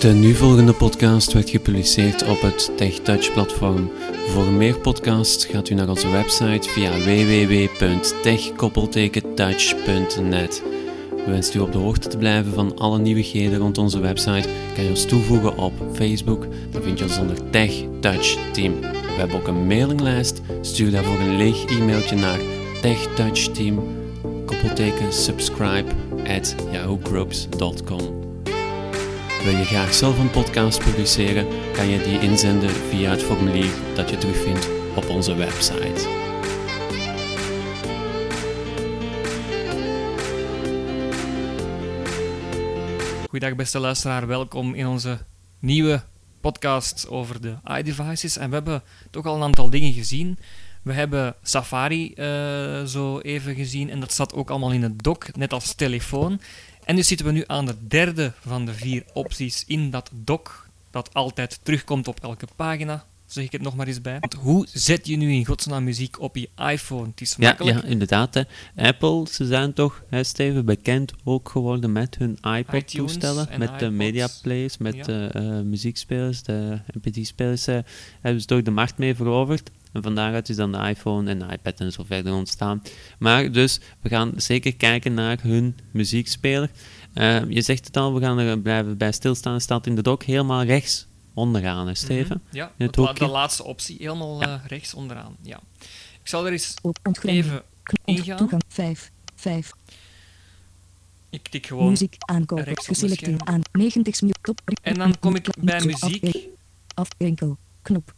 De nu volgende podcast werd gepubliceerd op het TechTouch-platform. Voor meer podcasts gaat u naar onze website via www.tech-touch.net. Wenst u op de hoogte te blijven van alle nieuwigheden rond onze website, kan je ons toevoegen op Facebook. Dan vind je ons onder Tech Touch Team. We hebben ook een mailinglijst. Stuur daarvoor een leeg e-mailtje naar techtouchteam, koppelteken subscribe at yahoogroups.com. Wil je graag zelf een podcast publiceren, kan je die inzenden via het formulier dat je terugvindt op onze website. Goedendag beste luisteraar, welkom in onze nieuwe podcast over de iDevices. En we hebben toch al een aantal dingen gezien. We hebben Safari uh, zo even gezien en dat staat ook allemaal in het doc, net als telefoon. En dus zitten we nu aan de derde van de vier opties in dat doc, dat altijd terugkomt op elke pagina. Zeg ik het nog maar eens bij. Want hoe zet je nu in godsnaam muziek op je iPhone? Het is makkelijk. Ja, ja inderdaad. Hè. Apple, ze zijn toch, hè, Steven, bekend ook geworden met hun iPod-toestellen. Met de media players, met de uh, muziekspelers, de MP3-spelers. Uh, hebben ze toch de markt mee veroverd. En van daaruit is dan de iPhone en de iPad en zo verder ontstaan. Maar dus, we gaan zeker kijken naar hun muziekspeler. Uh, je zegt het al, we gaan er blijven bij stilstaan. staat in de dock helemaal rechts onderaan, hè, Steven? Mm -hmm. Ja, het la de laatste optie, helemaal ja. uh, rechts onderaan. Ja. Ik zal er eens even ingaan. Toegang 5, 5. Ik tik gewoon muziek aankopen, geselecteerd aan 90 top. En dan kom ik bij muziek. Afwinkel, knop.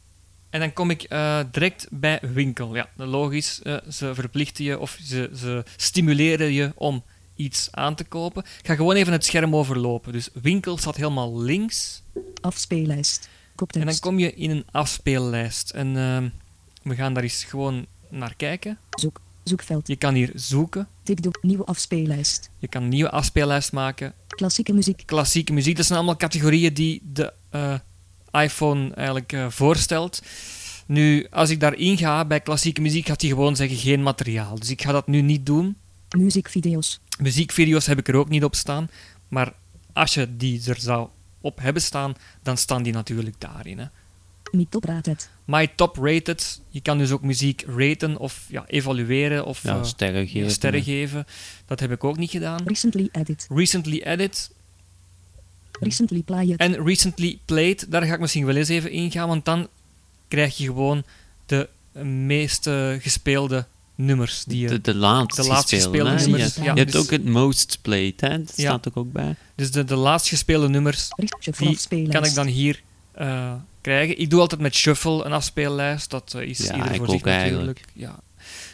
En dan kom ik uh, direct bij winkel. Ja, logisch. Uh, ze verplichten je of ze, ze stimuleren je om iets aan te kopen. Ik ga gewoon even het scherm overlopen. Dus winkel staat helemaal links. Afspeellijst. Koptekst. En dan kom je in een afspeellijst. En uh, we gaan daar eens gewoon naar kijken. Zoek. Zoekveld. Je kan hier zoeken. Tik de nieuwe afspeellijst. Je kan een nieuwe afspeellijst maken. Klassieke muziek. Klassieke muziek. Dat zijn allemaal categorieën die de iPhone eigenlijk uh, voorstelt. Nu, als ik daarin ga bij klassieke muziek, gaat hij gewoon zeggen geen materiaal. Dus ik ga dat nu niet doen. Muziekvideo's. Muziekvideo's heb ik er ook niet op staan. Maar als je die er zou op hebben staan, dan staan die natuurlijk daarin. Hè. My top rated. My top rated. Je kan dus ook muziek raten of ja, evalueren of ja, sterren, geven, sterren geven. Dat heb ik ook niet gedaan. Recently added. Recently added. Recently played. En recently played, daar ga ik misschien wel eens even ingaan, want dan krijg je gewoon de meest uh, gespeelde nummers. Die je, de, de laatst de laatst gespeelde, gespeelde nummers. Ja. Ja, je hebt dus, ook het most played, hè? dat staat er ook bij. Dus de, de laatst gespeelde nummers, die kan ik dan hier uh, krijgen. Ik doe altijd met shuffle een afspeellijst, dat uh, is ja, ieder voor zich natuurlijk. Ja.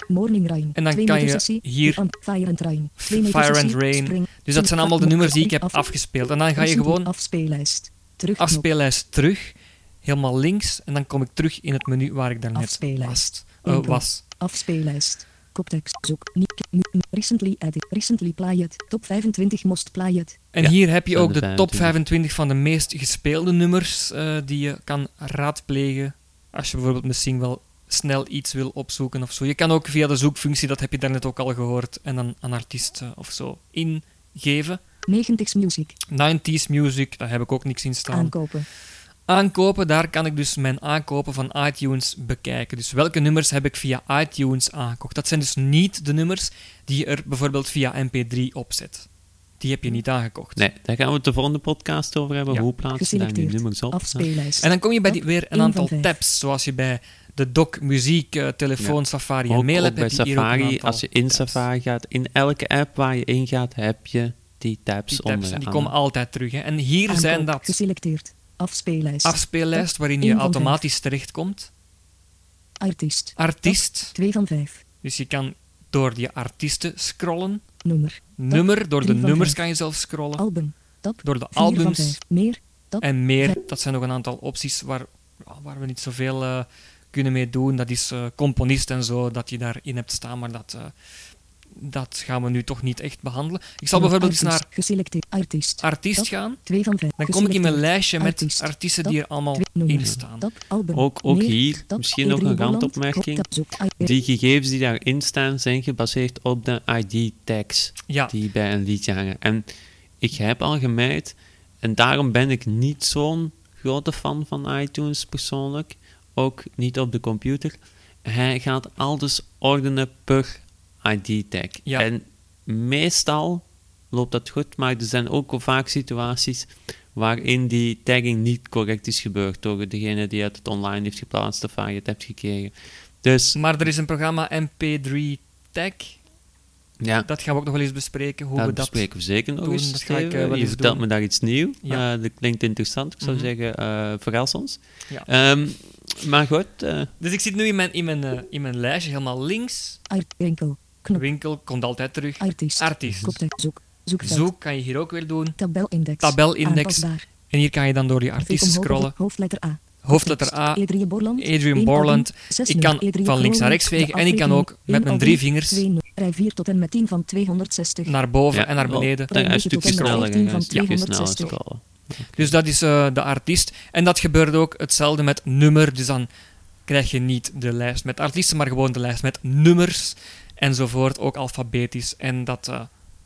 Morning Rain. En dan kan je hier Fire and Rain. Fire and Rain. Dus dat zijn allemaal de nummers die ik heb afgespeeld. En dan ga je gewoon afspeellijst terug. Afspeellijst terug, helemaal links. En dan kom ik terug in het menu waar ik daarnet was. Uh, was. Afspeellijst. Koptekst. Zoek. Recently added. Recently played. Top 25 most played. En ja, hier heb je ook de, de top 25 van de meest gespeelde nummers uh, die je kan raadplegen. Als je bijvoorbeeld misschien wel snel iets wil opzoeken of zo. Je kan ook via de zoekfunctie, dat heb je daarnet ook al gehoord, en dan een artiest uh, of zo ingeven. 90s music. 90s music, daar heb ik ook niks in staan. Aankopen. Aankopen, daar kan ik dus mijn aankopen van iTunes bekijken. Dus welke nummers heb ik via iTunes aangekocht? Dat zijn dus niet de nummers die je er bijvoorbeeld via MP3 opzet. Die heb je niet aangekocht. Nee, daar gaan we het de volgende podcast over hebben. Ja. Hoe plaats je daar die nummers op? Afspeellijst. En dan kom je bij die, weer een aantal tabs, zoals je bij de doc, muziek, uh, telefoon, ja. Safari en ook, mail ook bij Safari, als je in tabs. Safari gaat, in elke app waar je in gaat, heb je die tabs, die tabs onder. En die komen altijd terug. Hè. En hier Aankoop, zijn dat... Geselecteerd. Afspeellijst. Afspeellijst, waarin je automatisch terechtkomt. Artiest. Artiest. 2 van 5. Dus je kan door die artiesten scrollen. Nummer. Nummer, door de nummers kan je zelf scrollen. Album. Top. Door de albums. Meer. Top. En meer. Dat zijn nog een aantal opties waar, waar we niet zoveel uh, kunnen mee doen. Dat is uh, componist en zo, dat je daarin hebt staan, maar dat, uh, dat gaan we nu toch niet echt behandelen. Ik zal bijvoorbeeld eens naar Geselecteerd artiest, artiest gaan. 2 van 5. Dan kom ik in mijn lijstje met artiest. artiesten top. die er allemaal in staan. Ook, ook hier, Top. misschien nog een randopmerking. Die gegevens die daarin staan, zijn gebaseerd op de ID-tags Ja. die bij een liedje hangen. En ik heb al gemerkt en daarom ben ik niet zo'n grote fan van iTunes persoonlijk. Ook niet op de computer. Hij gaat alles ordenen per ID-tag. Ja. En meestal loopt dat goed, maar er zijn ook vaak situaties waarin die tagging niet correct is gebeurd door degene die het online heeft geplaatst of waar je het hebt gekregen. Dus Maar er is een programma MP3 Tag. ja, Dat gaan we ook nog wel eens bespreken. Hoe dat we dat bespreken we zeker nog doen. eens. Dat ga ik, eh, je vertelt doen. me daar iets nieuws. Ja. Eh, dat klinkt interessant. Ik zou Mhm. zeggen, eh verras ons. Ja. Ehm, maar goed, eh, Dus ik zit nu in mijn, in mijn, eh, in mijn lijstje helemaal links. Art, winkel. Knop. Winkel komt altijd terug. Artiest. Artiest. Koptekst. Zoek. Zoekveld. Zoek kan je hier ook weer doen. Tabelindex. Tabelindex. Aanpasbaar. En hier kan je dan door die omhoog scrollen. Hoofdletter A. Hoofdletter A. Adrian Borland. Adrian Borland. Ik kan van links naar rechts vegen en ik kan ook met mijn drie vingers Rij 4 tot en met 10 van 260. naar boven ja, en naar wel, beneden. dan een stukje sneller. 15 hè, van Een stukje sneller 260. scrollen. Dus dat is eh, de artiest. En dat gebeurt ook hetzelfde met nummer. Dus dan krijg je niet de lijst met artiesten, maar gewoon de lijst met nummers enzovoort. Ook alfabetisch. En dat, eh,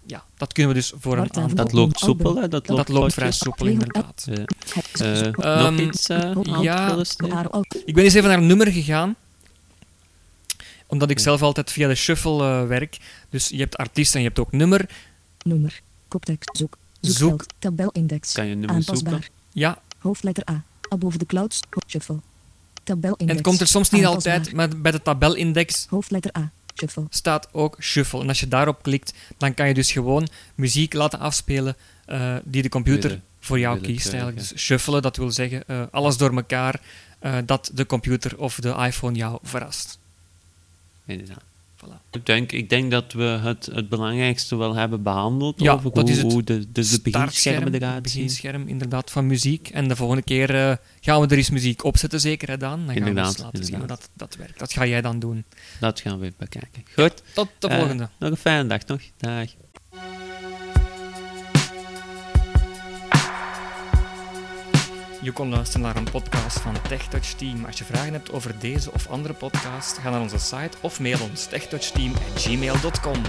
ja, dat kunnen we dus voor een aantal... Dat loopt soepel, hè? Dat loopt, Dat loopt vrij soepel, inderdaad. Eh, Het- eh, Ehm, nog iets eh aan ja, Steven? Aro- al- Ik ben eens even naar een nummer gegaan. Omdat ik zelf altijd via de shuffle eh, werk. Dus je hebt artiest en je hebt ook nummer. Nummer. Koptekst. Zoek. Zoek. Tabelindex. Kan je nummer zoeken? Aanpasbaar. Ja, Hoofdletter A. Above the clouds. Shuffle. Tabelindex. en het komt er soms niet Aanpasbaar. altijd, maar bij de tabelindex Hoofdletter A. Shuffle. staat ook shuffle. En als je daarop klikt, dan kan je dus gewoon muziek laten afspelen eh, die de computer Willen- voor jou willen kiest. Eigenlijk. Dus shuffelen, dat wil zeggen eh, alles door elkaar eh, dat de computer of de iPhone jou verrast. Inderdaad. Voilà. Ik denk, ik denk dat we het, het belangrijkste wel hebben behandeld Ja, over dat hoe, is het hoe de, de, de beginschermen eruit beginscherm inderdaad van muziek. En de volgende keer eh, gaan we er eens muziek opzetten, zeker hè, Daan? Dan gaan we eens laten zien hoe dat, dat werkt. Dat ga jij dan doen. Dat gaan we bekijken. Goed. Tot de Eh, volgende. nog een fijne dag nog. Dag. Je kon luisteren naar een podcast van TechTouch Team. Als je vragen hebt over deze of andere podcast, ga naar onze site of mail ons techtouchteam@gmail.com.